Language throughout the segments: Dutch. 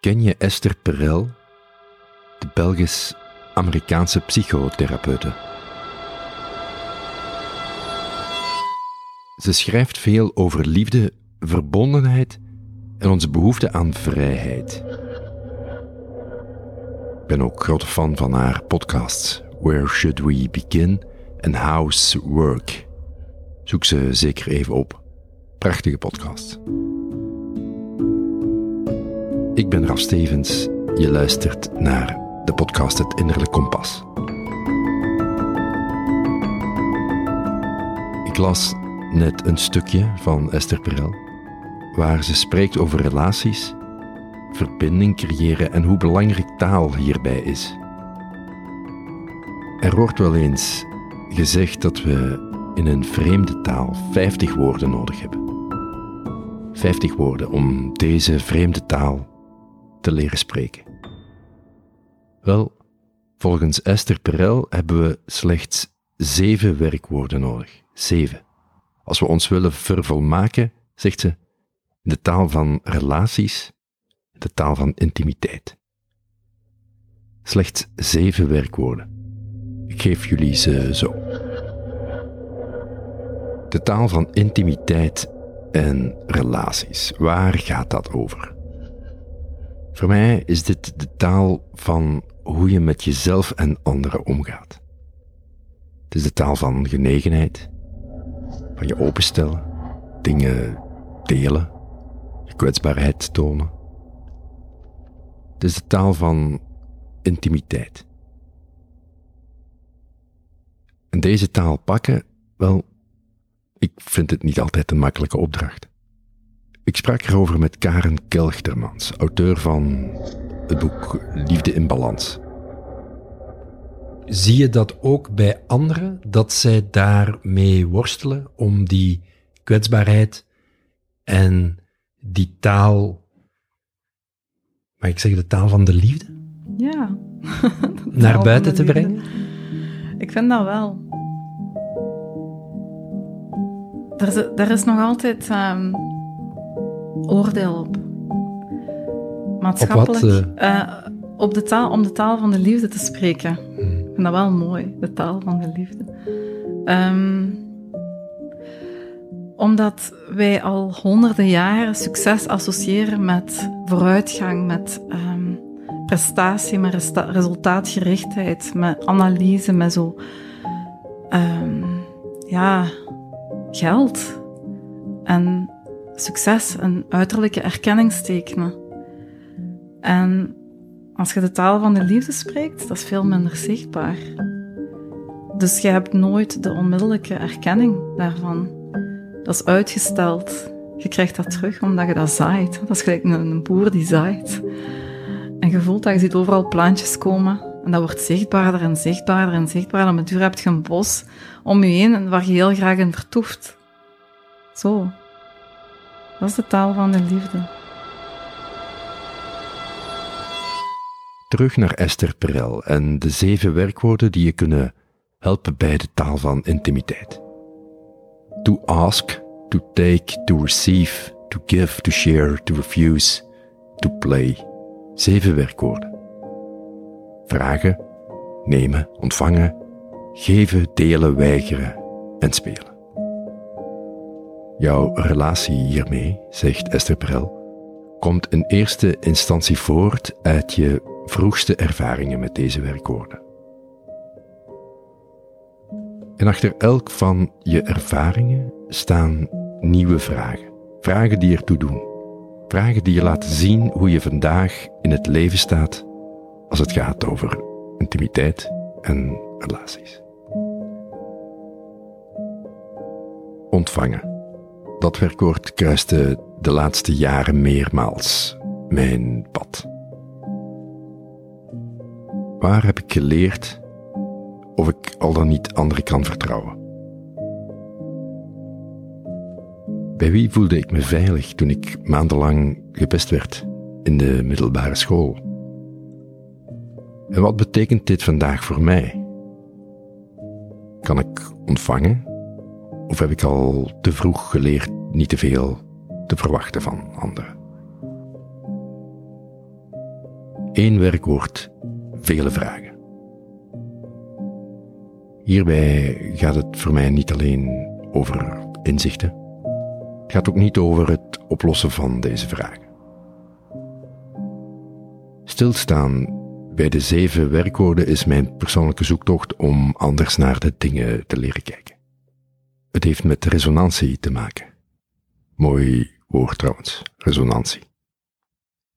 Ken je Esther Perel, de Belgisch-Amerikaanse psychotherapeute? Ze schrijft veel over liefde, verbondenheid en onze behoefte aan vrijheid. Ik ben ook grote fan van haar podcasts Where Should We Begin en How's Work. Zoek ze zeker even op. Prachtige podcast. Ik ben Raf Stevens. Je luistert naar de podcast Het Innerlijk Kompas. Ik las net een stukje van Esther Perel, waar ze spreekt over relaties, verbinding creëren en hoe belangrijk taal hierbij is. Er wordt wel eens gezegd dat we in een vreemde taal 50 woorden nodig hebben. 50 woorden om deze vreemde taal te leren spreken. Wel, volgens Esther Perel hebben we slechts zeven werkwoorden nodig. Zeven. Als we ons willen vervolmaken, zegt ze, in de taal van relaties, de taal van intimiteit. Slechts zeven werkwoorden. Ik geef jullie ze zo. De taal van intimiteit en relaties. Waar gaat dat over? Voor mij is dit de taal van hoe je met jezelf en anderen omgaat. Het is de taal van genegenheid, van je openstellen, dingen delen, je kwetsbaarheid tonen. Het is de taal van intimiteit. En deze taal pakken, wel, ik vind het niet altijd een makkelijke opdracht. Ik sprak erover met Karen Kelchtermans, auteur van het boek Liefde in Balans. Zie je dat ook bij anderen, dat zij daarmee worstelen om die kwetsbaarheid en die taal, mag ik zeggen, de taal van de liefde? Ja. Naar buiten te brengen? Ik vind dat wel. Er is, er is nog altijd um, oordeel op. Maatschappelijk. Op, wat, uh, op de taal, om de taal van de liefde te spreken. Hmm. Ik vind dat wel mooi, de taal van de liefde. Um, omdat wij al honderden jaren succes associëren met vooruitgang, met um, prestatie, met resultaatgerichtheid, met analyse, met zo. ja, geld en succes en uiterlijke erkenningstekenen. En als je de taal van de liefde spreekt, dat is veel minder zichtbaar. Dus je hebt nooit de onmiddellijke erkenning daarvan. Dat is uitgesteld. Je krijgt dat terug omdat je dat zaait. Dat is gelijk een boer die zaait. En je voelt dat je ziet overal plantjes komen. En dat wordt zichtbaarder en zichtbaarder en zichtbaarder. Op duur heb je een bos om je heen waar je heel graag in vertoeft. Zo. Dat is de taal van de liefde. Terug naar Esther Perel en de zeven werkwoorden die je kunnen helpen bij de taal van intimiteit. To ask, to take, to receive, to give, to share, to refuse, to play. Zeven werkwoorden. Vragen, nemen, ontvangen, geven, delen, weigeren en spelen. Jouw relatie hiermee, zegt Esther Perel, komt in eerste instantie voort uit je vroegste ervaringen met deze werkwoorden. En achter elk van je ervaringen staan nieuwe vragen. Vragen die ertoe doen. Vragen die je laten zien hoe je vandaag in het leven staat als het gaat over intimiteit en relaties. Ontvangen. Dat werkwoord kruiste de laatste jaren meermaals mijn pad. Waar heb ik geleerd of ik al dan niet anderen kan vertrouwen? Bij wie voelde ik me veilig toen ik maandenlang gepest werd in de middelbare school? En wat betekent dit vandaag voor mij? Kan ik ontvangen? Of heb ik al te vroeg geleerd niet te veel te verwachten van anderen? één werkwoord vele vragen. Hierbij gaat het voor mij niet alleen over inzichten. Het gaat ook niet over het oplossen van deze vragen. Stilstaan bij de zeven werkwoorden is mijn persoonlijke zoektocht om anders naar de dingen te leren kijken. Het heeft met resonantie te maken. Mooi woord trouwens, resonantie.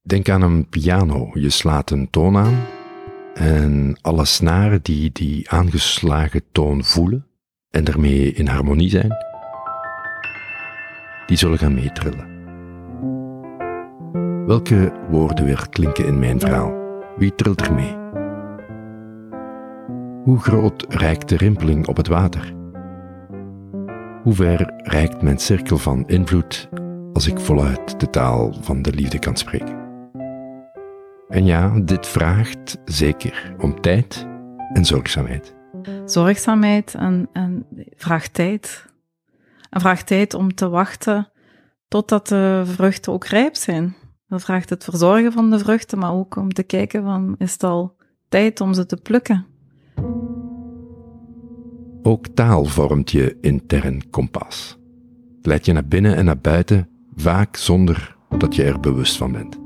Denk aan een piano. Je slaat een toon aan en alle snaren die die aangeslagen toon voelen en daarmee in harmonie zijn, die zullen gaan meetrillen. Welke woorden weer klinken in mijn verhaal? Wie trilt er mee? Hoe groot reikt de rimpeling op het water? Hoe ver reikt mijn cirkel van invloed als ik voluit de taal van de liefde kan spreken? En ja, dit vraagt zeker om tijd en zorgzaamheid. Zorgzaamheid en, en vraagt tijd. En vraagt tijd om te wachten totdat de vruchten ook rijp zijn. Dat vraagt het verzorgen van de vruchten, maar ook om te kijken van, is het al tijd om ze te plukken? Ook taal vormt je intern kompas. Leidt je naar binnen en naar buiten, vaak zonder dat je er bewust van bent.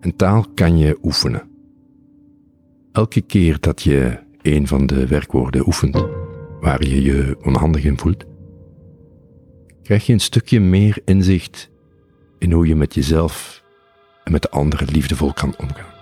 En taal kan je oefenen. Elke keer dat je een van de werkwoorden oefent, waar je je onhandig in voelt, krijg je een stukje meer inzicht in hoe je met jezelf en met de anderen liefdevol kan omgaan.